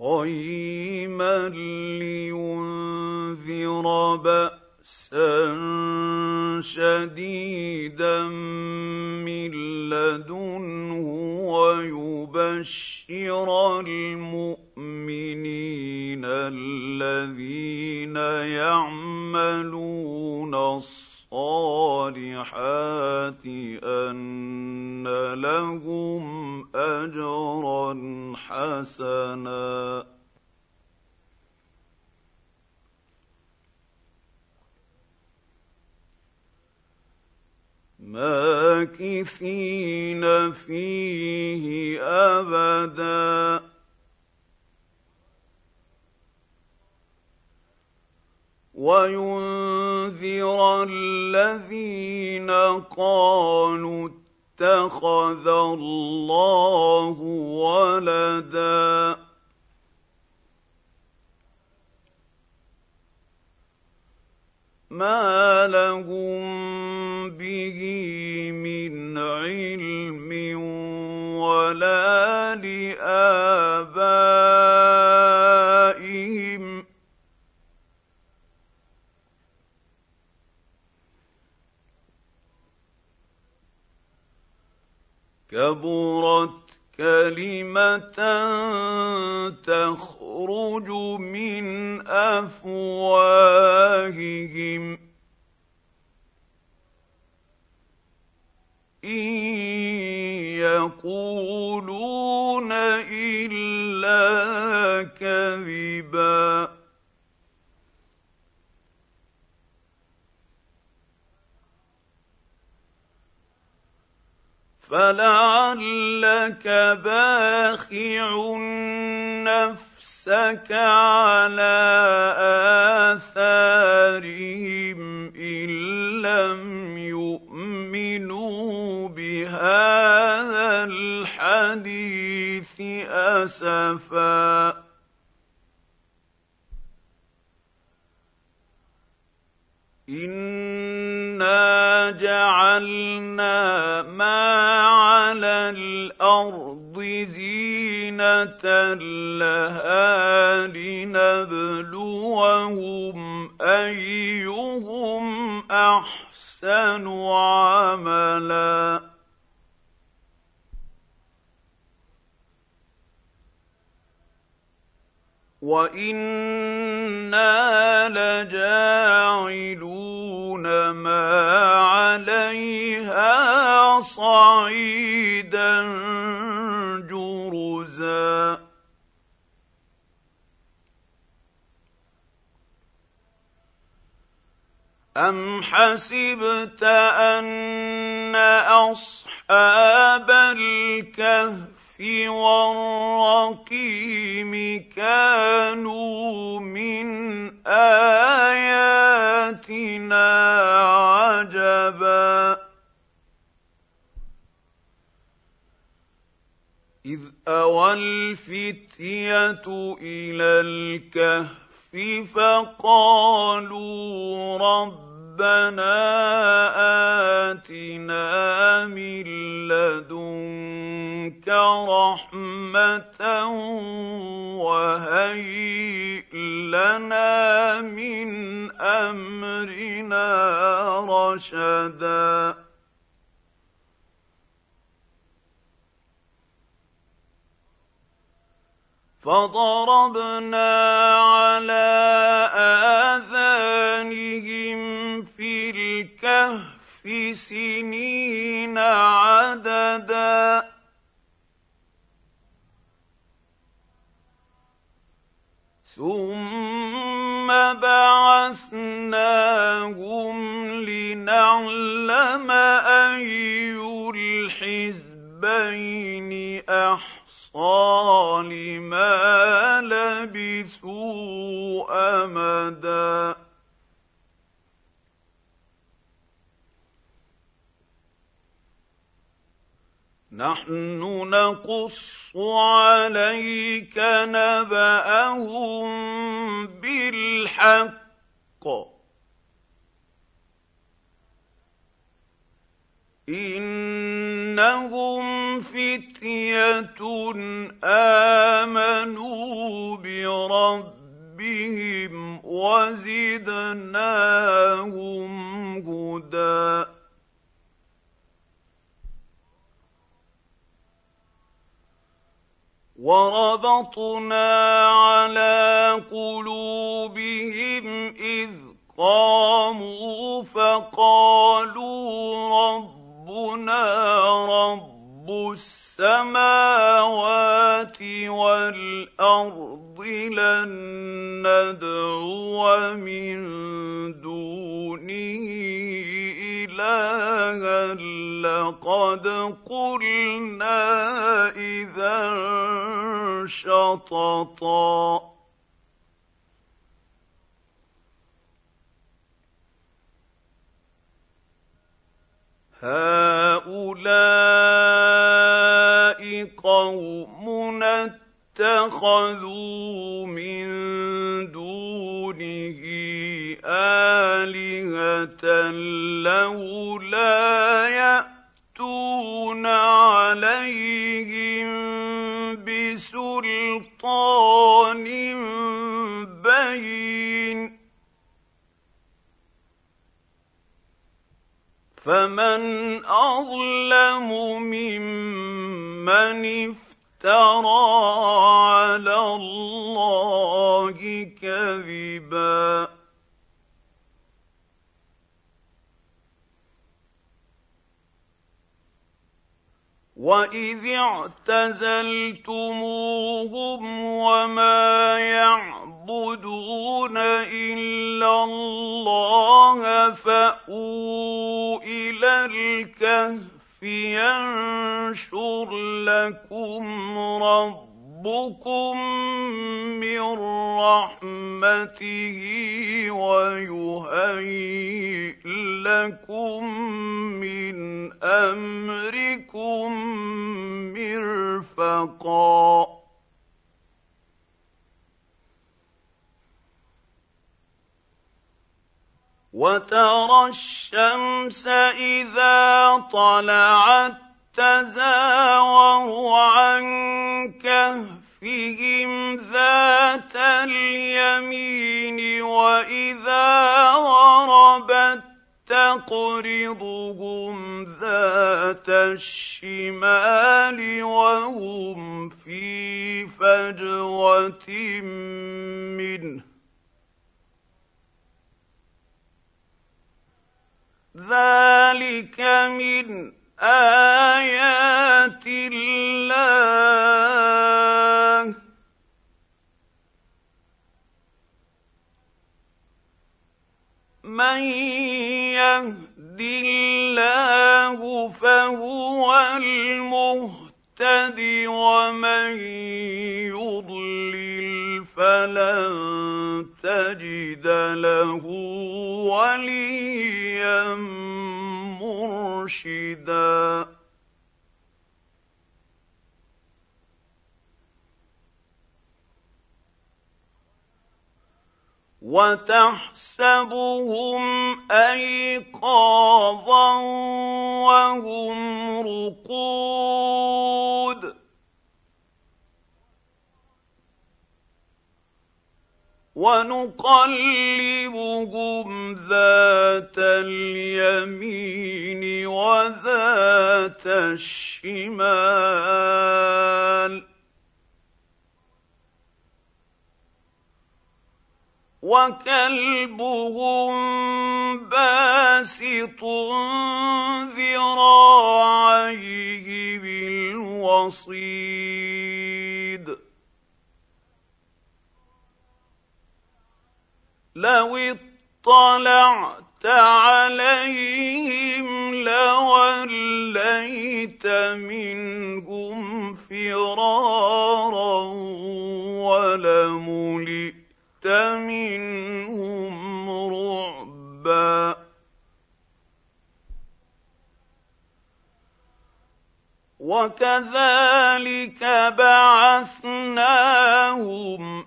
قيما لينذر بأسا شديدا من لدنه ويبشر المؤمنين الذين يعملون الصالحات أن لهم أجرا حسنا. ماكثين فيه أبدا. وينذر الذين قالوا اتخذ الله ولدا. ما لهم به من علم ولا لابائهم كبرت كلمة تخرج من أفواههم. إن يقولون إلا كذبا. فلعلك باخع نفسك على اثارهم ان لم يؤمنوا بهذا الحديث اسفا انا جعلنا ما على الأرض زينه لها لنبلوهم ايهم احسن عملا وأنا لجاعلون ما عليها صعيدا جرزا ام حسبت ان اصحاب الكهف والرقيم كانوا من آياتنا عجبا. إذ أوى الفتية إلى الكهف فقالوا رب ربنا آتنا من لدنك رحمة وهيئ لنا من أمرنا رشدا. فضربنا على آذانهم الكهف سنين عددا. ثم بعثناهم لنعلم أي الحزب البين أحصى لما لبثوا أمدا. نحن نقص عليك نبأهم بالحق. إنهم فتية آمنوا بربهم وزدناهم هدى. وربطنا على قلوبهم إذ قاموا فقالوا ربنا رب السماوات والأرض لن ندعو من دونه إلها لقد قلنا إذا شططا هؤلاء قوم اتخذوا من دونه آلهة لولا يأتون عليهم بسلطان بين فمن أظلم ممن افترى على الله كذبا. واذ اعتزلتموهم وما يعبدون إلا الله فأووا إلى الكهف ينشر لكم رب ربكم من رحمته ويهيئ لكم من أمركم مرفقا وترى الشمس إذا طلعت تزاور عن كهفهم ذات اليمين وإذا غربت تقرضهم ذات الشمال وهم في فجوة منه ذلك من آيات الله. من يهد الله فهو المهتد ومن يضلل فلن تجد له وليا. مرشدا. وتحسبهم أيقاظا وهم رقود. ونقلبهم ذات اليمين وذات الشمال. وكلبهم باسط ذراعيه بالوصيد. لو اطلعت عليهم لوليت منهم فرارا ولملئت منهم رعبا. وكذلك بعثناهم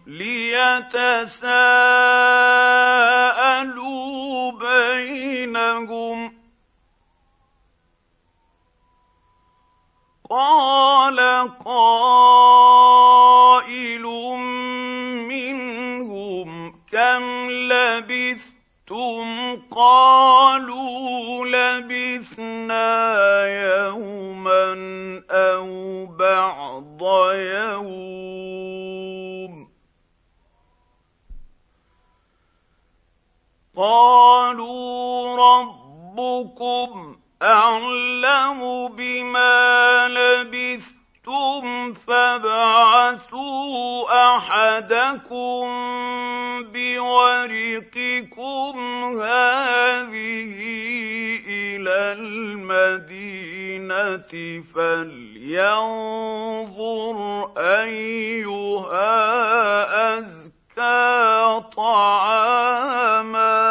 ليتساءلوا بينهم. قال قائل منهم كم لبثتم قالوا لبثنا يوما أو بعض يوم قالوا ربكم اعلم بما لبثتم فابعثوا أحدكم بورقكم هذه إلى المدينة فلينظر أيها أزكى طعاما.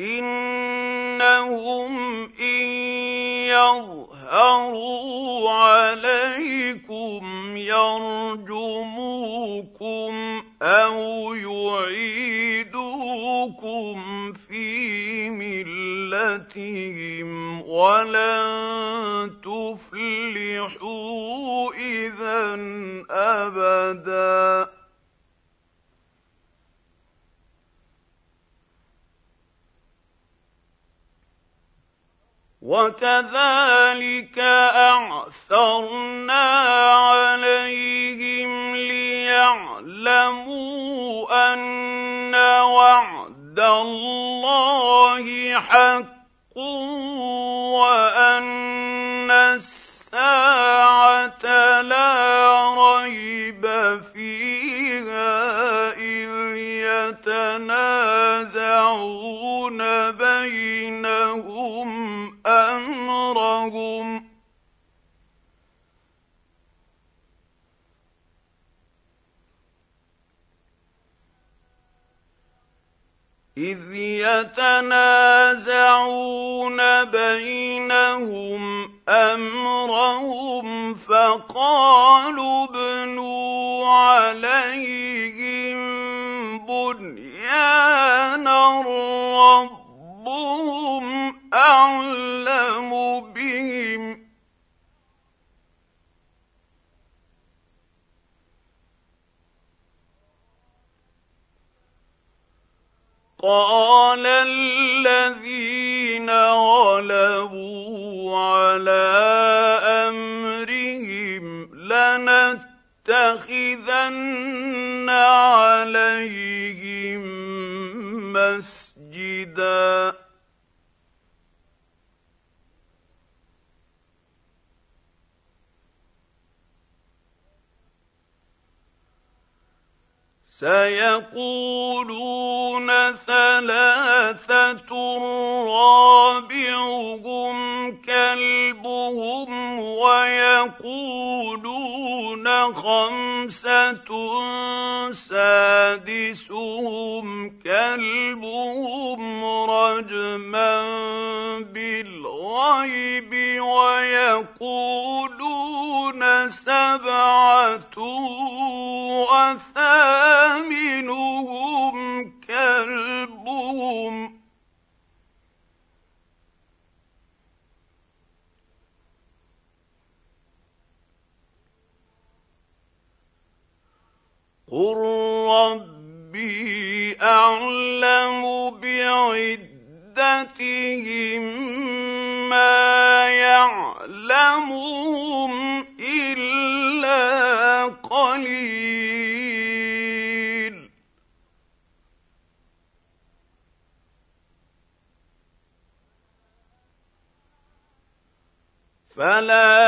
إنهم إن يظهروا عليكم يرجموكم أو يعيدوكم في ملتهم ولن تفلحوا إذا أبدا. وكذلك أعثرنا عليهم ليعلموا أن وعد الله حق وأن الساعة لا ريب فيها إذ يتنازعون بينهم إذ يتنازعون بينهم أمرهم فقالوا ابنوا عليهم بنيانا ربهم أعلم بهم قال الذين غلبوا على أمرهم لنتخذن عليهم مسجدا. سيقولون ثلاثة رابعهم كلبهم ويقولون خمسة سادسهم كلبهم رجما بالغيب ويقولون سبعة وثمنهم كلبهم. قل ربي اعلم بعدتهم ما يعلمهم الا قليل. فلا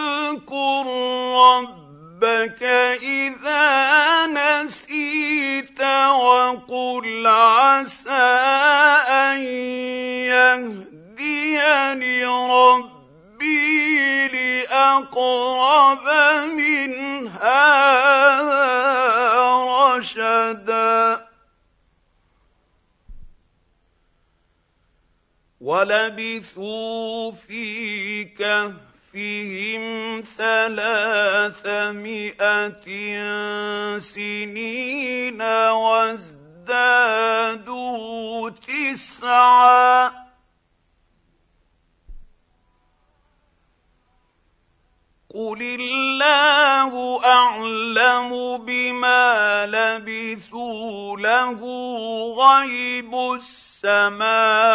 واذكر ربك إذا نسيت وقل عسى أن يهديني ربي لأقرب من هذا رشدا. ولبثوا في كهف كهفهم ثلاثمائة سنين وازدادوا تسعا. قل الله اعلم بما لبثوا له غيب السماوات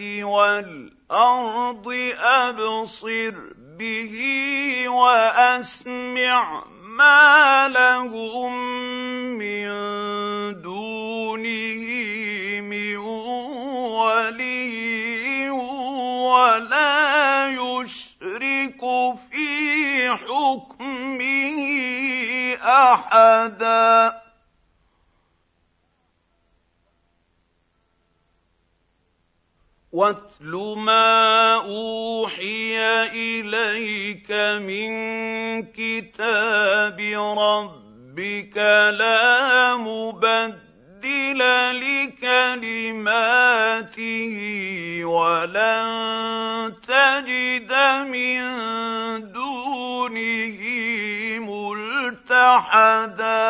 والارض الأرض ابصر به واسمع ما لهم من دونه في حكمه أحدا. واتل ما أوحي إليك من كتاب ربك لا مبدل لكلماته ولن تجد من دونه ملتحدا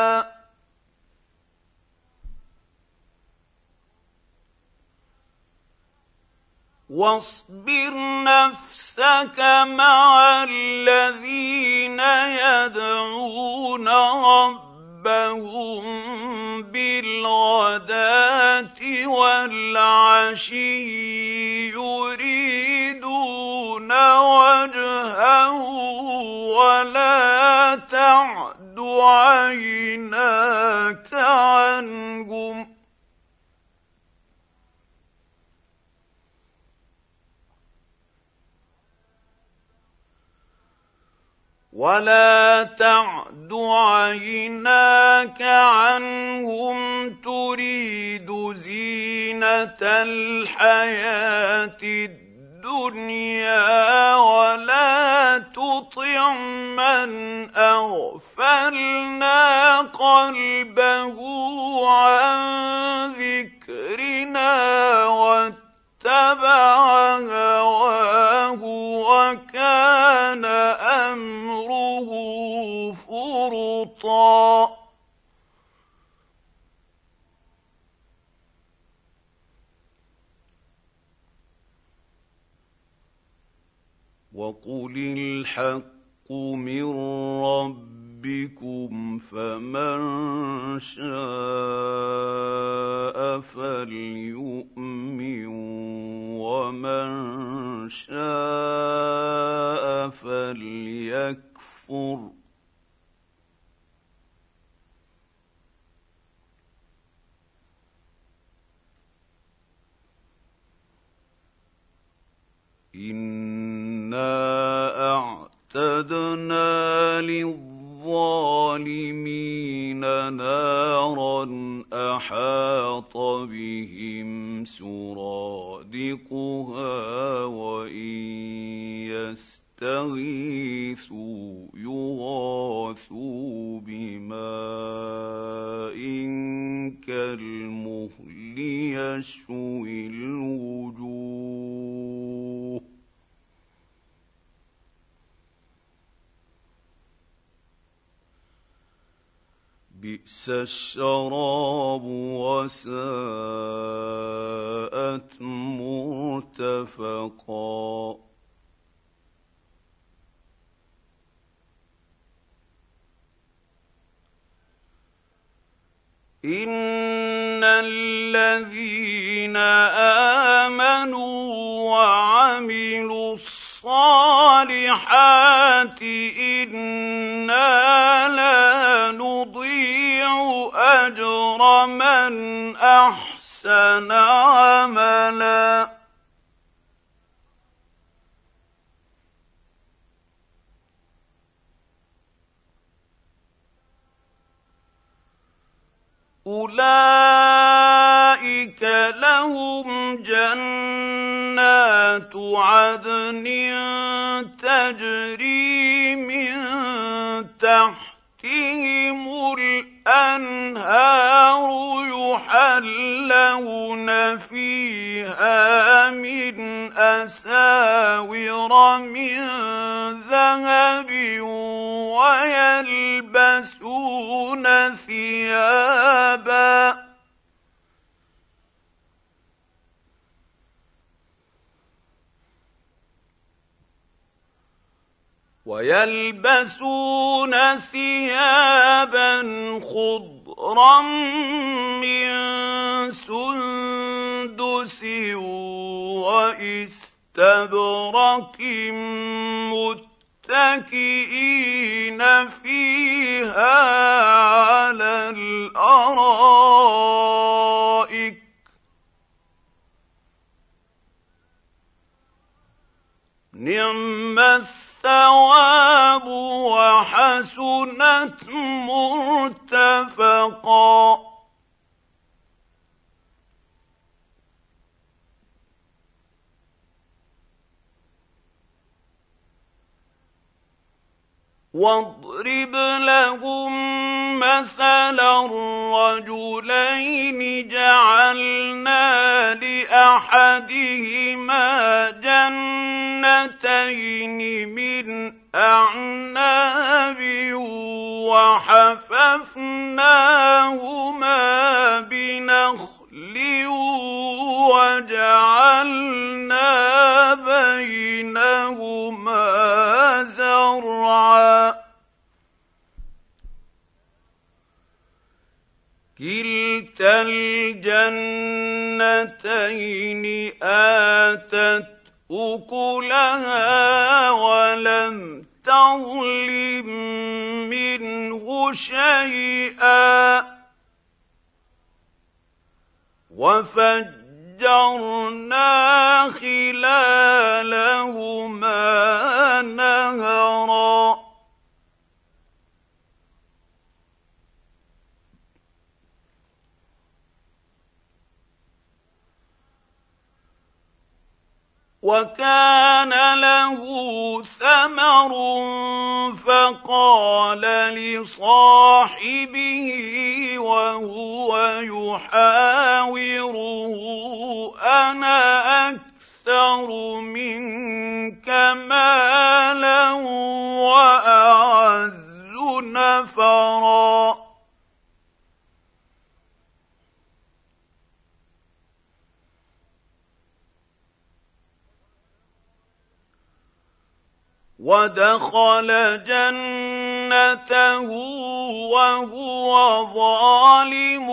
واصبر نفسك مع الذين يدعون ربهم بالغداه والعشي يريدون وجهه ولا تعد عيناك عنهم ولا تعد عيناك عنهم تريد زينه الحياة الدنيا ولا تطع من اغفلنا قلبه عن ذكرنا واتبع هواه وكان أمره فرطا. وقل الحق من ربكم فمن شاء فليؤمن ومن شاء فليكفر. انا اعتدنا للظالمين نارا أحاط بهم سرادقها وإن يستغيثوا يغاثوا بماء كالمهل يشوي الوجوه بئس الشراب وساءت مرتفقا. ان الذين امنوا وعملوا الصالحات أنا لا أجر من أحسن عملا. أولئك لهم جنات عدن تجري من تحتهم الأنهار يحلون فيها من أساور من ذهب ويلبسون ثيابا ويلبسون ثيابا خضرا من سندس وإستبرق متكئين فيها على الأرائك. نعم الثواب وحسنت مرتفقا. واضرب لهم مثلا الرجلين جعلنا لأحدهما جنتين من أعناب وحففناهما بنخل وجعلنا بينهما زرعا. كلتا الجنتين آتت أكلها ولم تظلم منه شيئا. وفجرنا خلالهما وكان له ثمر فقال لصاحبه وهو يحاوره أنا أكثر منك مالا وأعز نفرا. ودخل جنته وهو ظالم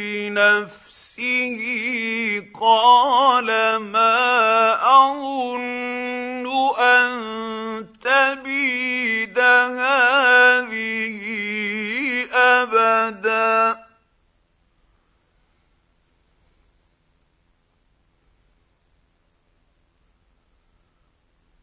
لنفسه. قال ما أظن أن تبيد هذه أبدا.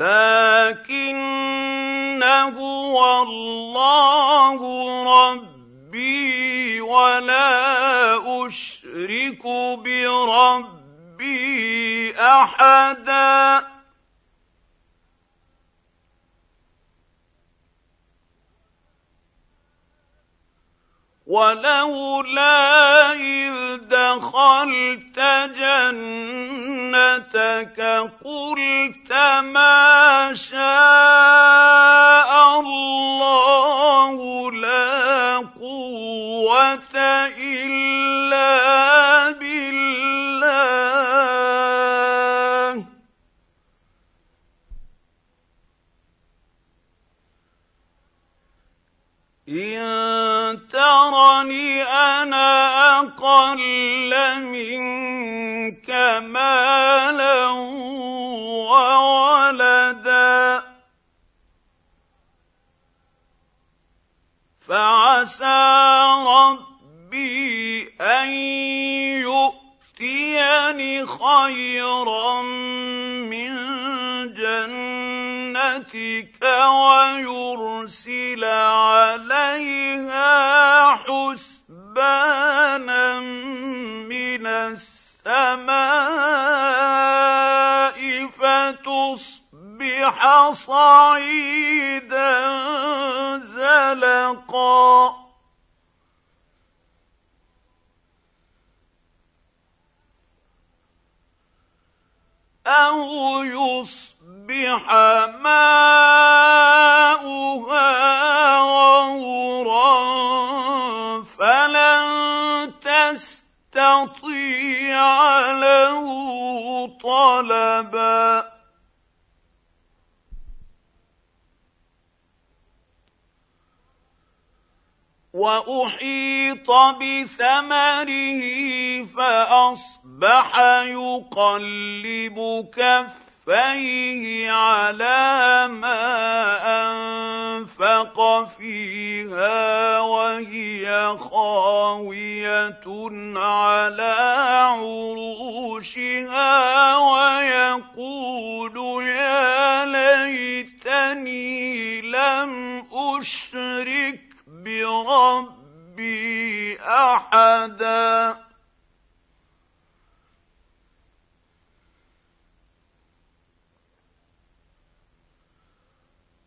لكن هو الله ربي ولا أشرك بربي أحدا. ولولا إذ دخلت جنتك قلت ما شاء الله لا قوة إلا بالله. إن ترني أنا أقل منك مالا وولدا. فعسى ربي أن يؤتيني خيرا من جنتك ويرسل عليها حسبانا من السماء فتصبح صعيدا زلقا. أو يصبح ماؤها غورا فلن تستطيع له طلبا. وأحيط بثمره فأصبح يقلب كفيه على ما أنفق فيها وهي خاوية على عروشها ويقول يا ليتني لم أشرك بربي أحدا.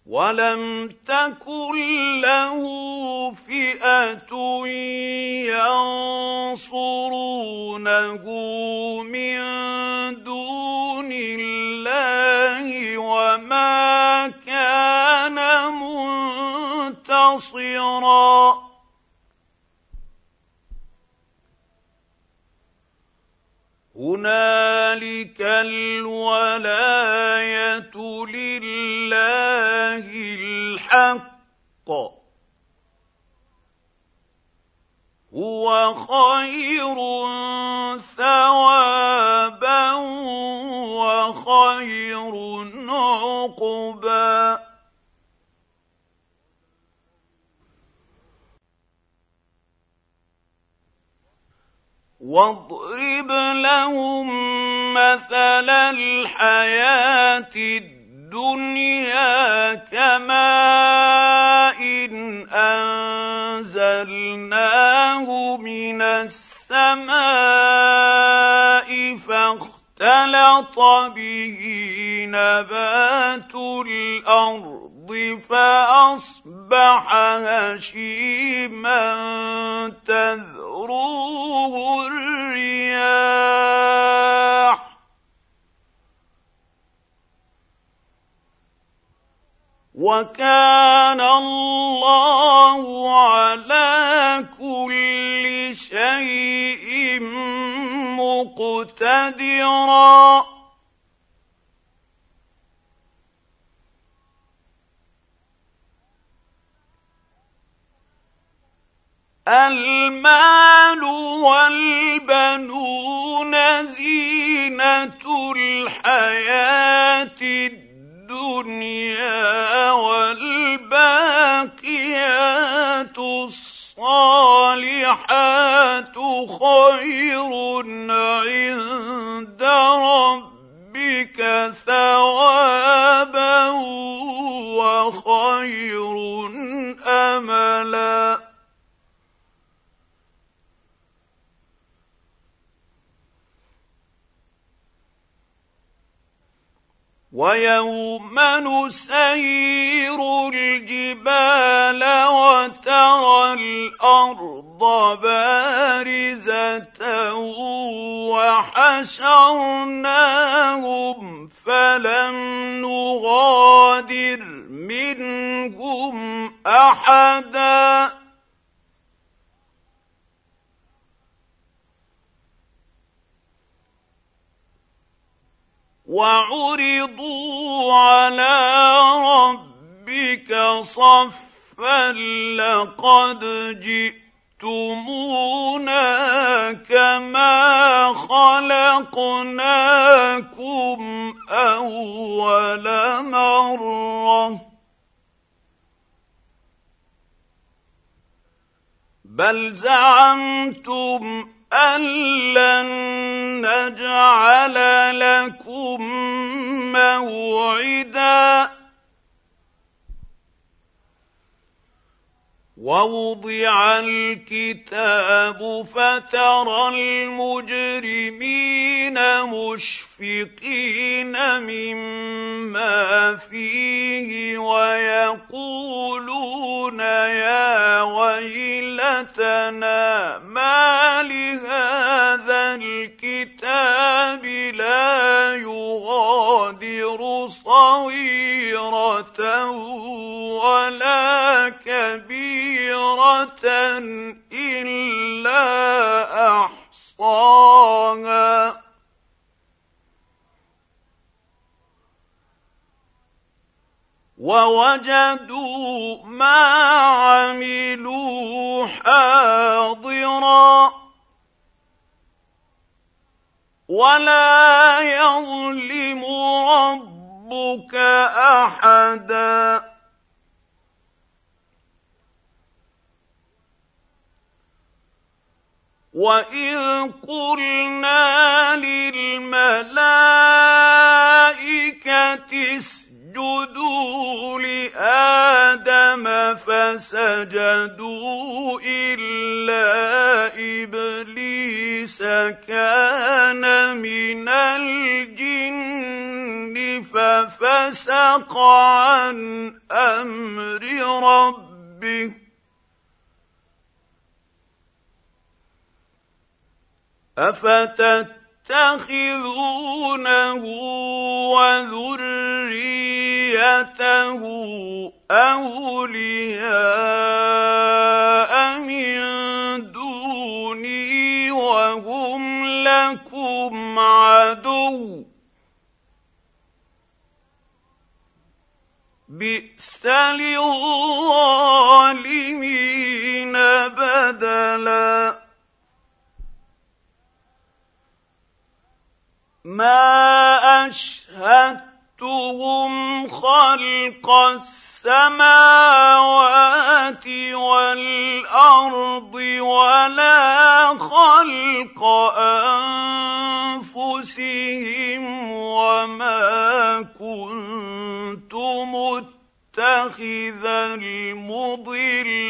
ولم تكن له فئه ينصرونه من دون الله وما كان منتصرا هنالك الولايه لله الحق هو خير ثوابا وخير عقبا واضرب لهم مثل الحياة الدنيا كماء أنزلناه من السماء فاختلط به نبات الأرض فأصبح هشيما تذروه الرياح. وكان الله على كل شيء مقتدرا. المال والبنون زينة الحياة الدنيا والباقيات الصالحات خير عند ربك ثوابا وخير املا. ويوم نسير الجبال وترى الأرض بارزة وحشرناهم فلم نغادر منهم احدا. وعرضوا على ربك صفا لقد جئتمونا كما خلقناكم أول مرة. بل زعمتم أن لن نجعل لكم موعدا. ووضع الكتاب فترى المجرمين مشفقين. مما فيه ويقولون يا ويلتنا ما لهذا الكتاب لا يغادر صغيره ولا كبيره الا احصاها ووجدوا ما عملوا حاضرا ولا يظلم ربك أحدا. واذ قلنا للملائكه اسجدوا لادم فسجدوا الا ابليس كان من الجن ففسق عن أمر ربه افتتخذونه وذريته أولياء من دوني وهم لكم عدو. بئس للظالمين بدلا. ما أشهدتهم خلق السماوات والأرض ولا خلق أنفسهم وما كنت متخذ المضلين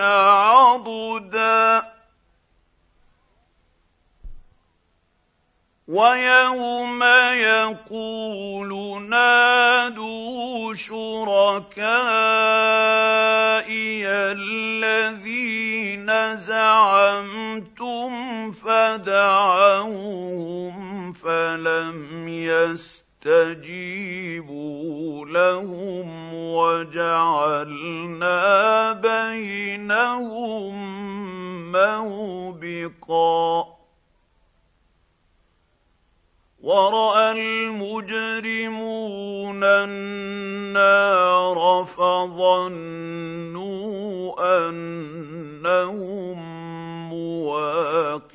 عضدا. ويوم يقول نادوا شركائي الذين زعمتم فدعوهم فلم يستجيبوا لهم وجعلنا بينهم موبقا. وراى المجرمون النار فظنوا انهم مواقعوها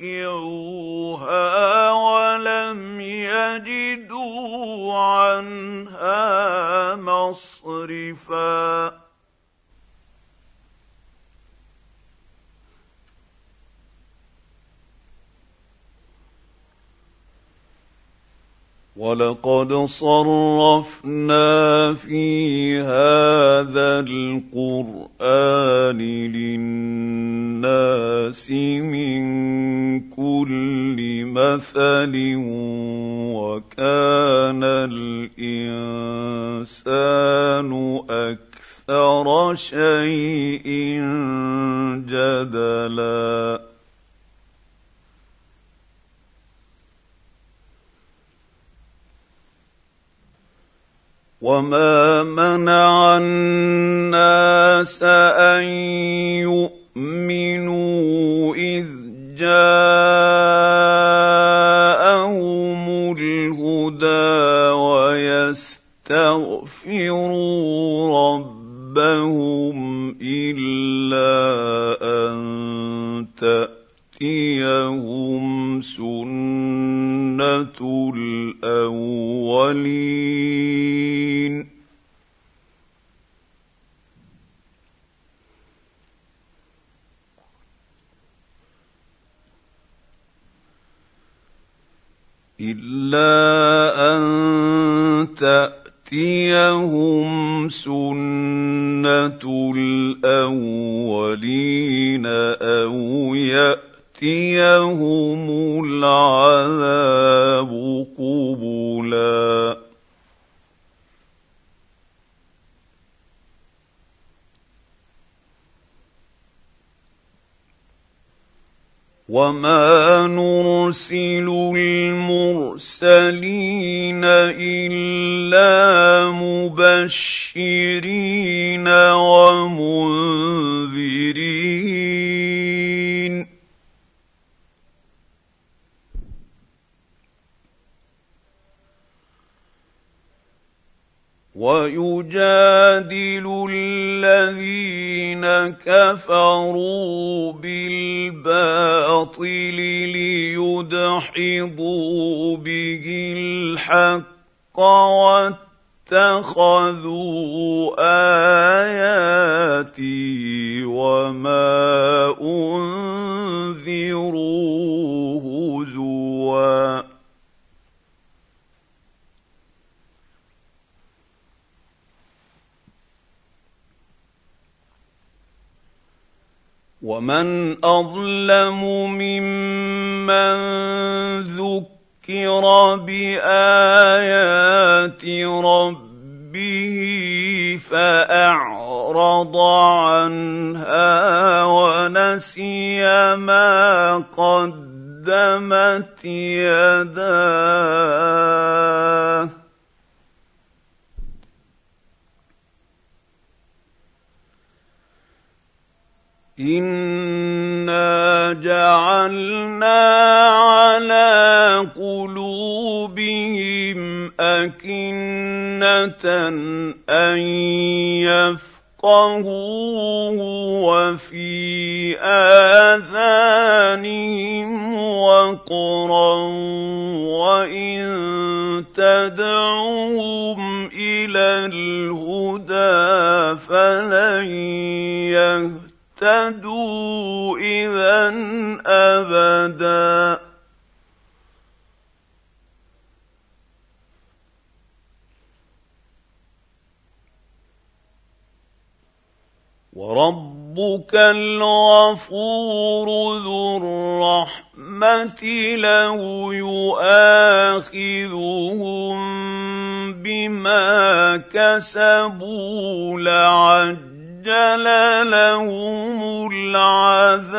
ولم يجدوا عنها مصرفا ولقد صرفنا في هذا القرآن للناس من كل مثل وكان الإنسان أكثر شيء جدلا. وما منع الناس ان ربه فأعرض عنها ونسي ما قدمت يداه. انا جعلنا على قلوبهم اكنه ان يفقهوه وفي اذانهم وقرا وان تدعوهم إلى الهدى فلن يهتدوا اهتدوا اذا وربك الغفور ذو الرحمة لو يؤاخذهم بما كسبوا لعجل لهم العذاب.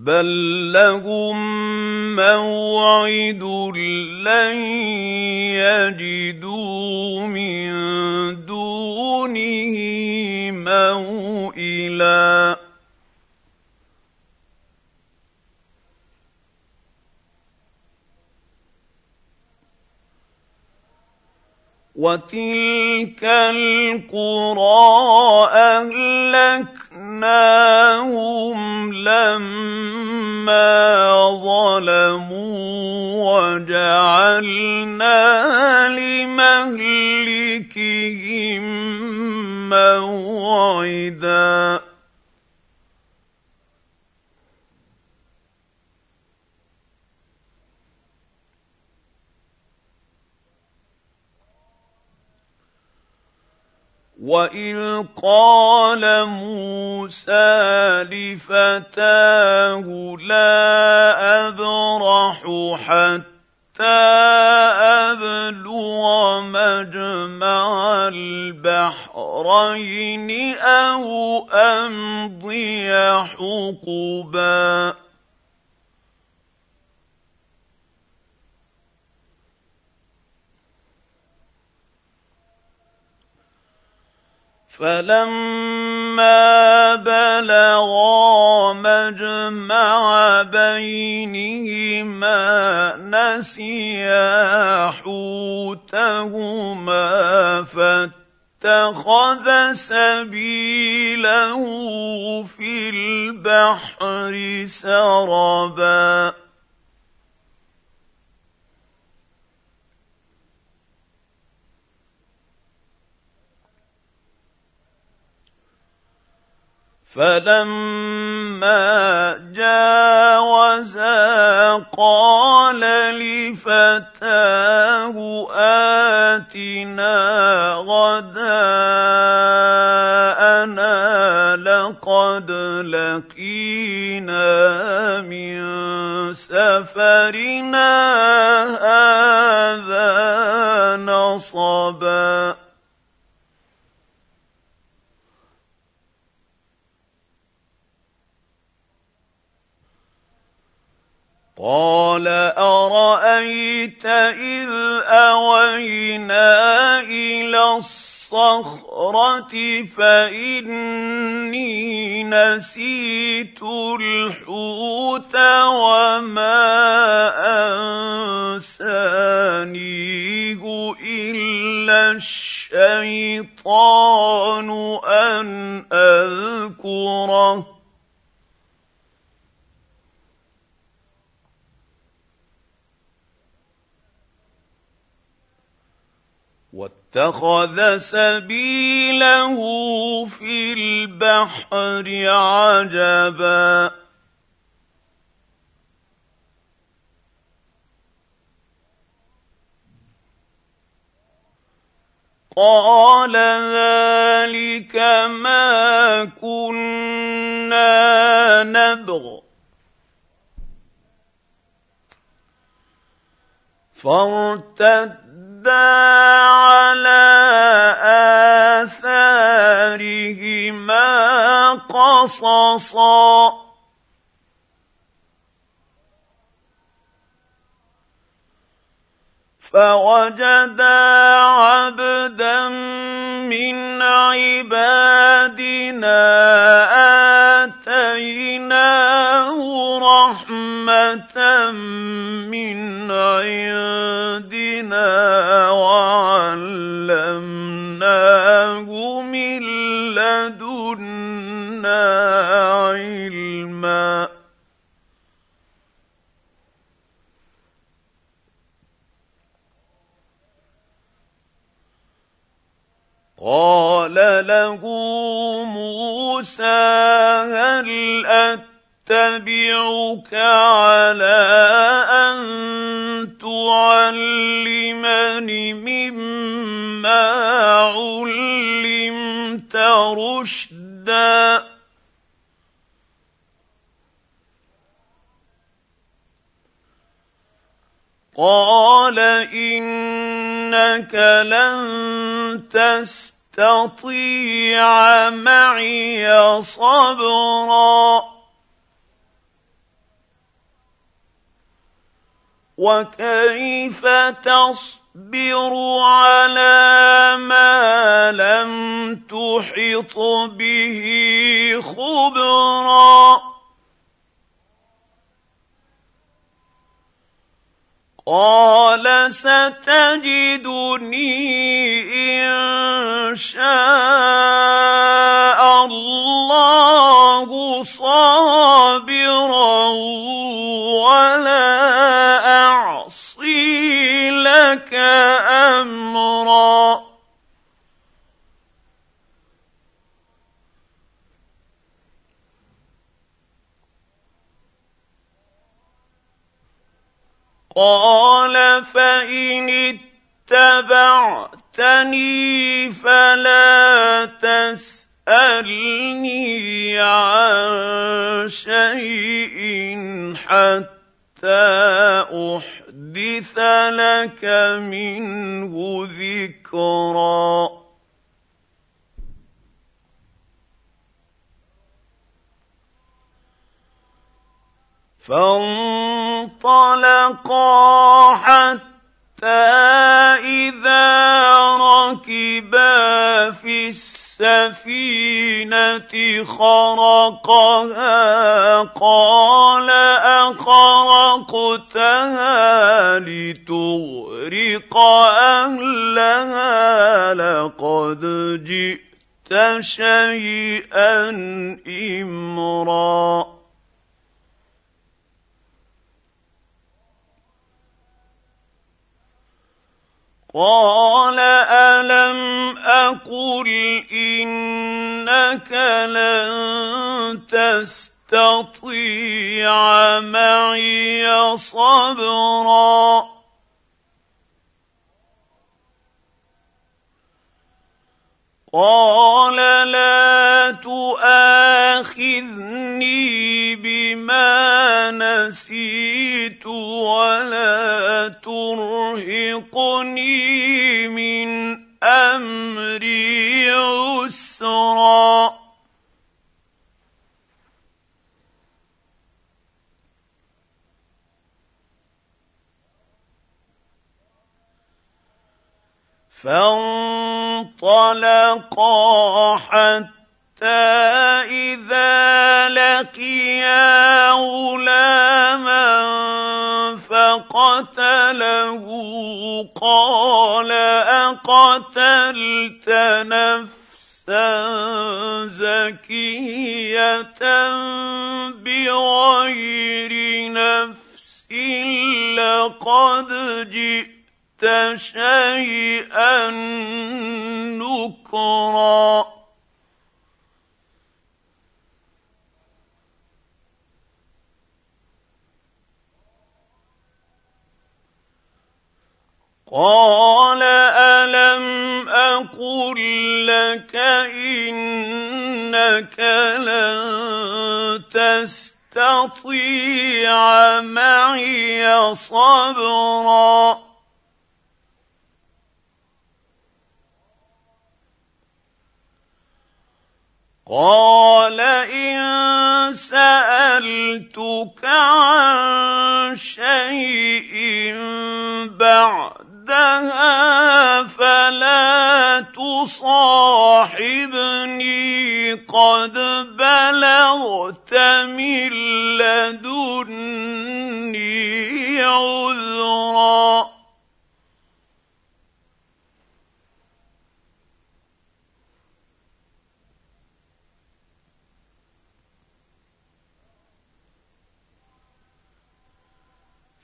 بل لهم موعد لن يجدوا من دونه موئلا وتلك القرى اهلكناهم لما ظلموا وجعلنا لمهلكهم موعدا واذ قال موسى لفتاه لا ابرح حتى ابلغ مجمع البحرين أو امضي حقبا فلما بلغا مجمع بينهما نسيا حوتهما فاتخذ سبيله في البحر سربا فلما جاوزا قال لفتاه اتنا غداءنا لقد لقينا من سفرنا هذا نصبا قال أرأيت إذ أوينا إلى الصخرة فإني نسيت الحوت وما أنسانيه إلا الشيطان أن أذكره. واتخذ سبيله في البحر عجبا. قال ذلك ما كنا نبغ. فارتد على آثارهما قصصا فوجدا عبدا من عبادنا اتيناه رحمه من عندنا قال له موسى هل أتبعك على أن تعلمن مما علمت رشدا قال إنك لن تستطيع معي صبرا. وكيف تصبر على ما لم تحط به خبرا؟ قال ستجدني إن شاء الله صابرا ولا اعصي لك امرا قال فإن اتبعتني فلا تسألني عن شيء حتى أحدث لك منه ذكرا. فانطلقا حتى إذا ركبا في السفينة خرقها قال أخرقتها لتغرق أهلها لقد جئت شيئا إمرا. قال ألم أقل إنك لن تستطيع معي صبرا قال لا تؤاخذني بما نسيت ولا ترهقني من أمري عسرا فانطلقا حتى اذا لقيا غلاما فقتله قال اقتلت نفسا زكيه بغير نفس لقد جئت شيئا نكرا قال ألم أقل لك إنك لن تستطيع معي صبرا قال إن سألتك عن شيء بعدها فلا تصاحبني. قد بلغت من لدني عذرا.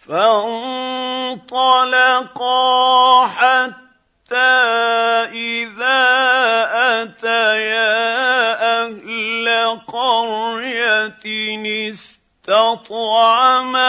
فانطلقا حتى إذا أتيا أهل قرية استطعما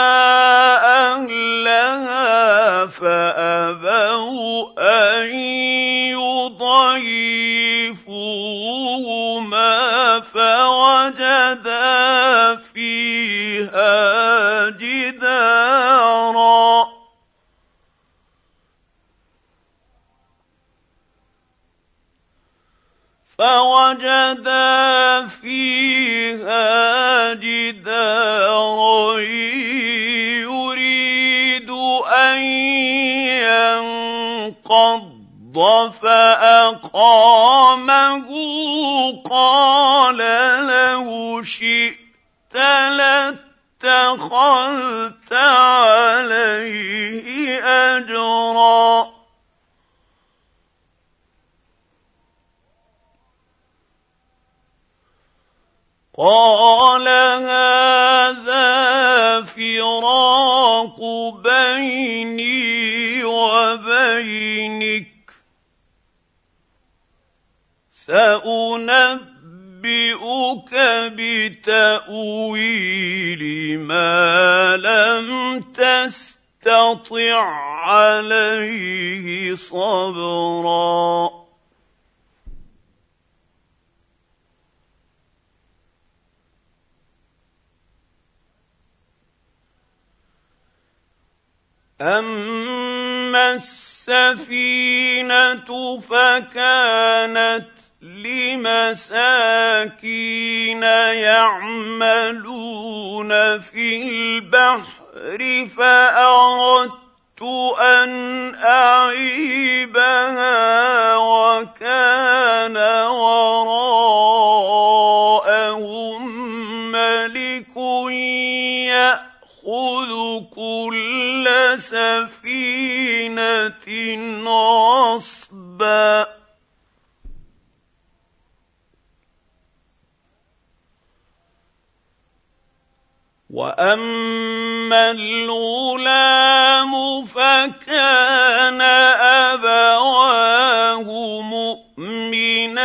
جدارا يريد أن ينقض فأقامه قال له شئت لاتخذت عليه أجرا. قال هذا فراق بيني وبينك. سأنبئك بتأويل ما لم تستطع عليه صبرا. اما السفينه فكانت لمساكين يعملون في البحر فاردت ان اعيبها وكان وراءهم ملك يأخذ كل سفينة غصبا. وأما الغلام فكان أبواه مؤمنين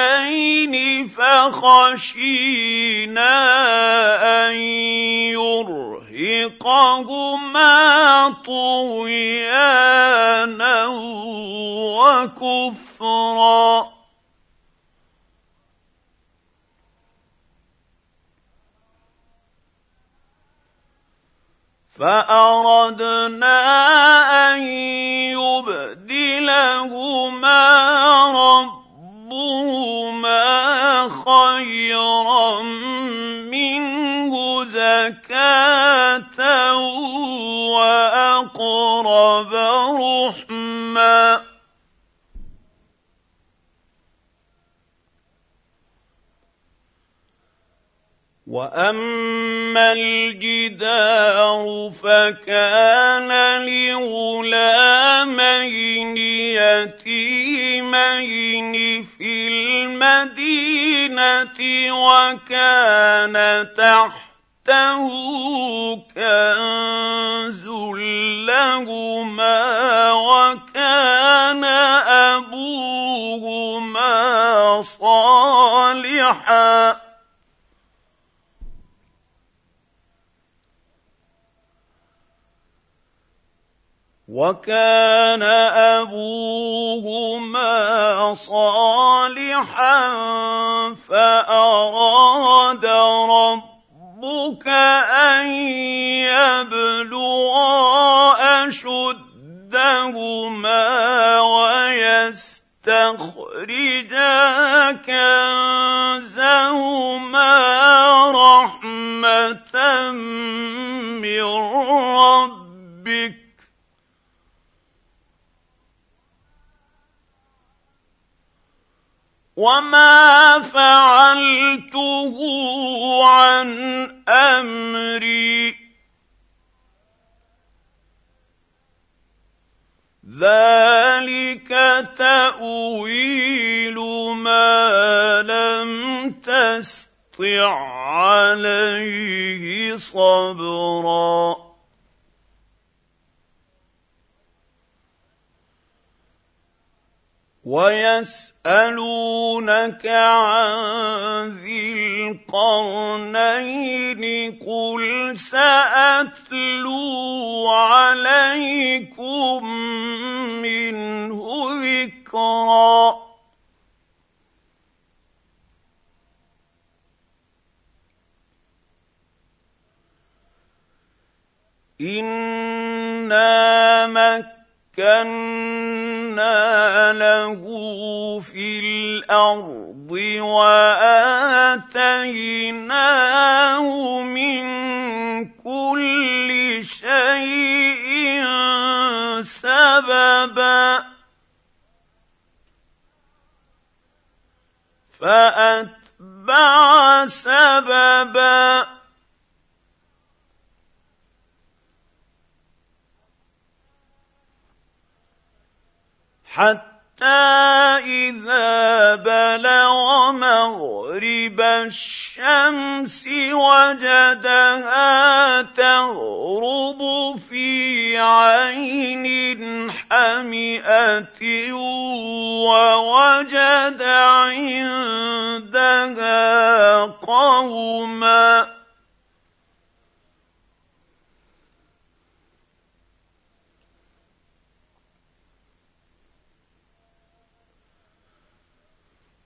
فخشينا أن يرهقهما طغيانا وكفرا فاردنا ان يبدلهما ربهما خيرا زكاه واقرب رحما. واما الجدار فكان لغلامين يتيمين في المدينة وكان تحته كنز لهما وكان أبوهما صالحا. وكان أبوهما صالحا فأراد ربك أن يبلغا أشدهما ويستخرجا كنزهما رحمة من ربك وما فعلته عن امري ذلك تاويل ما لم تسطع عليه صبرا ويسألونك عن ذي القرنين قل سأتلو عليكم منه ذكرا. إن مكنا له في الأرض وآتيناه من كل شيء سببا فأتبع سببا حتى إذا بلغ مغرب الشمس وجدها تغرب في عين حمئة ووجد عندها قوما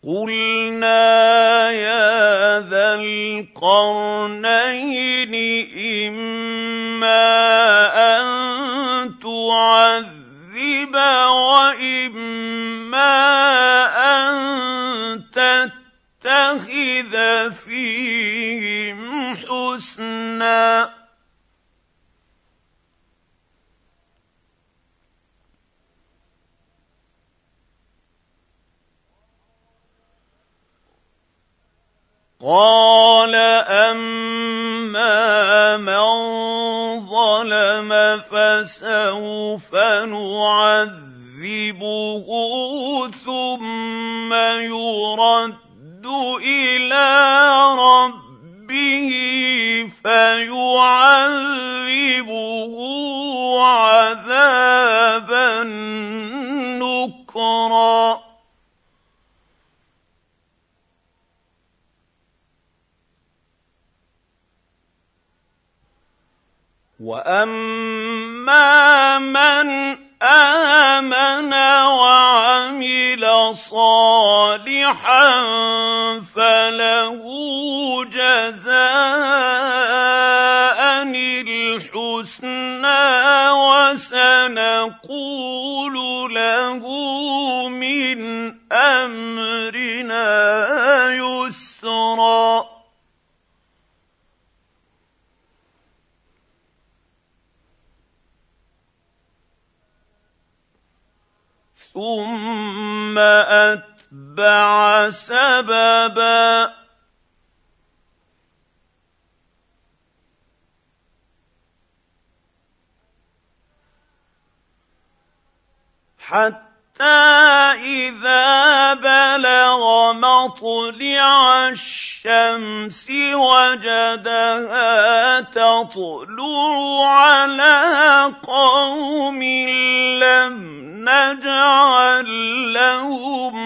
قلنا يا ذا القرنين قال أما من ظلم فسوف نعذبه ثم يرد إلى ربه فيعذبه عذابا نكرا. وأما من آمن وعمل صالحا فله جزاء الحسنى وسنقول له من أمرنا يسرا ثم اتبع سببا حتى اذا بلغ مطلع الشمس وجدها تطلع على قوم لم نجعل لهم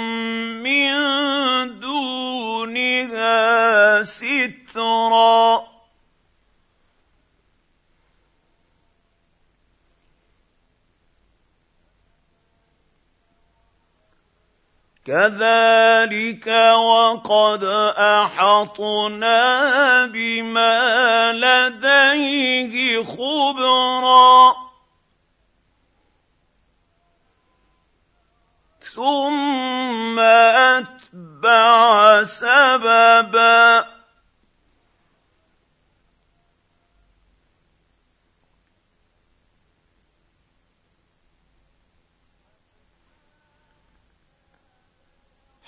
كذلك وقد احطنا بما لديه خبرا ثم اتبع سببا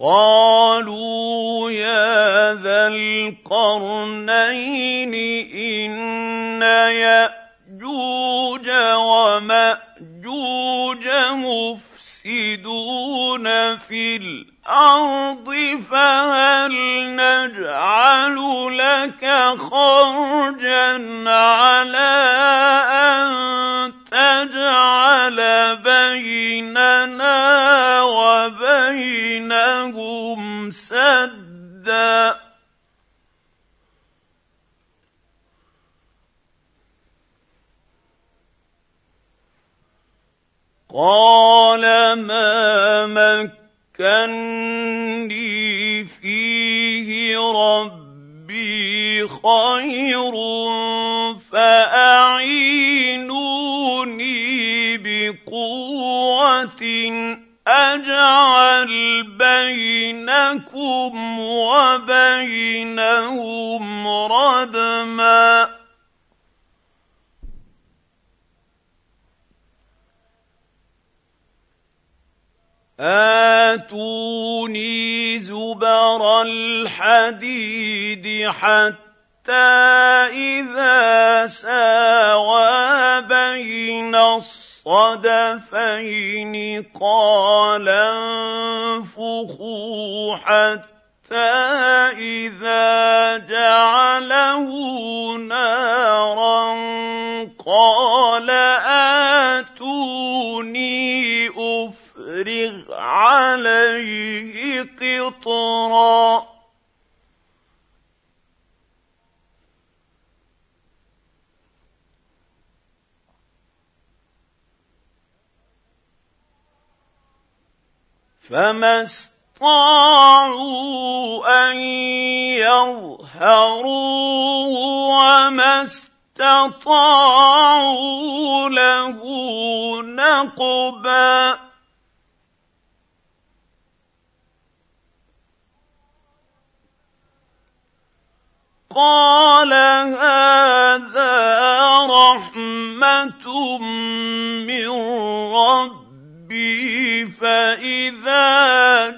قالوا يا ذا القرنين إن يأجوج ومأجوج مفسدون في الأرض فهل نجعل لك خرجا على أن تجعل بيننا وبينهم سدا. قال ما مكني فيه ربي خير فاعينوني بينكم وبينهم ردما. آتوني زبر الحديد حتى إذا ساوى بين الصدفين قال انفخوا حتى اذا جعله نارا قال آتوني أف أفرغ عليه قطرا. فما استطاعوا أن يظهروا وما استطاعوا له نقبا. قال هذا رحمة من ربي فإذا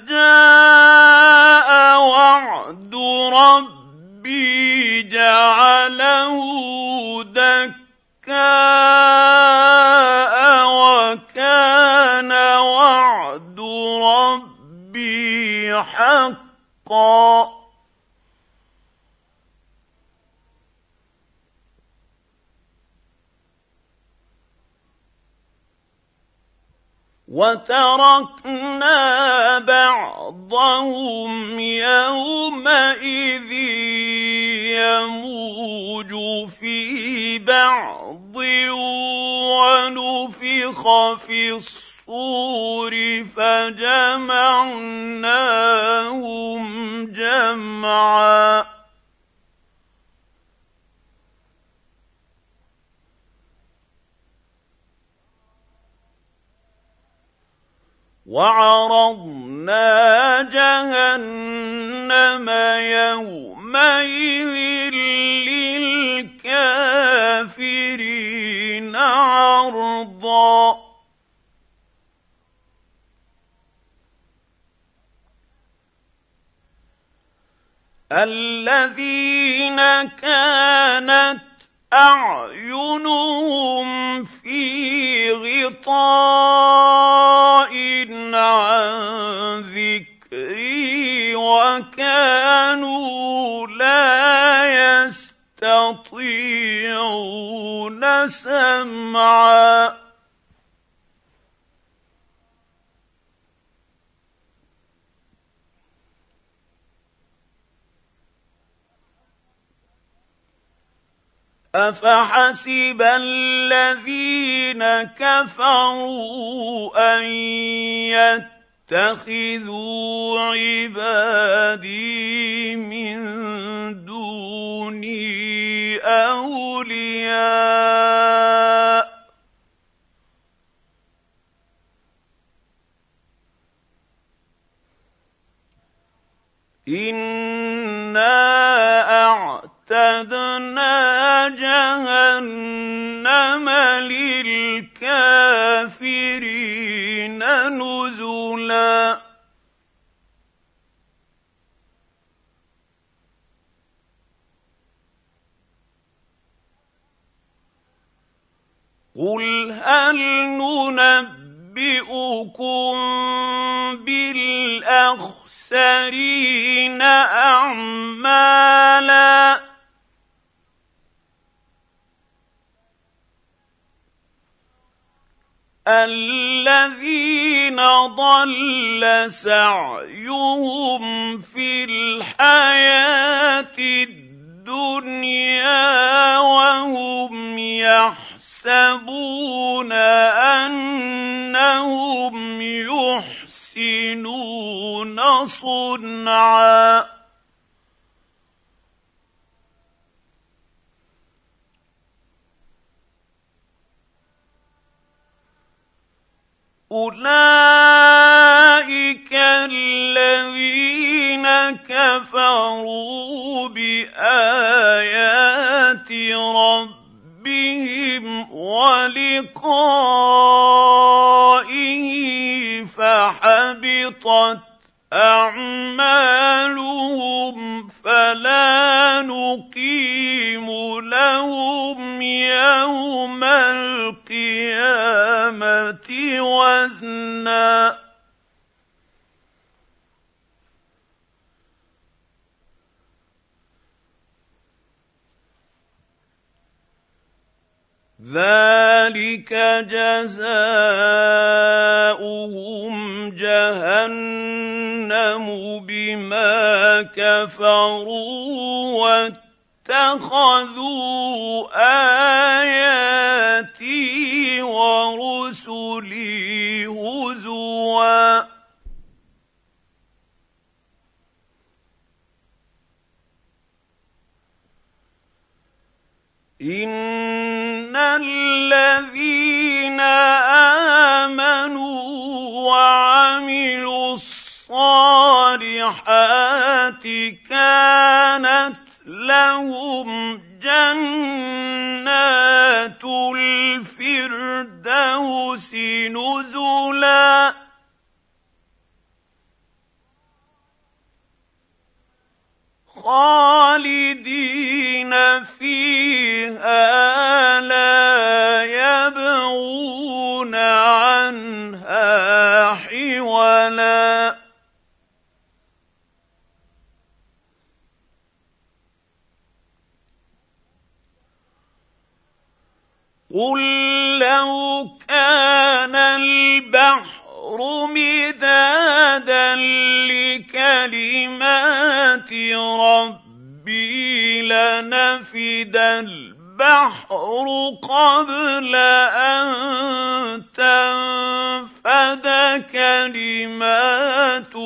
جاء وعد ربي جعله دكاء وكان وعد ربي حقا. وتركنا بعضهم يومئذ يموج في بعض ونفخ في الصور فجمعناهم جمعا. وعرضنا جهنم يومئذ للكافرين عرضا. الذين كانت أعينهم في غطاء عن ذكري وكانوا لا يستطيعون سمعا. افحسب الذين كفروا ان يتخذوا عبادي من دوني اولياء أنا اعتدنا جهنم للكافرين نزلا قل هل ننبئكم بالاخسرين الاخسرين اعمالا الذين ضل سعيهم في الحياة الدنيا وهم يحسبون أنهم يحسنون صنعا اولئك الذين كفروا بايات ربهم ولقائه فحبطت أعمالهم فلا نقيم لهم يوم القيامة وزنا. ذلك جزاؤهم جهنم بما كفروا واتخذوا اياتي ورسلي هزوا ان الذين امنوا وعملوا الصالحات كانت لهم جنات الفردوس نزلا خالدين فيها لا يبغون عنها حولا. قل لو كان البحر مدادا لكلمات ربي لنفد البحر قبل ان تنفد كلمات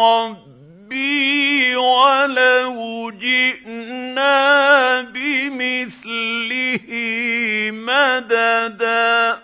ربي ولو جئنا بمثله مددا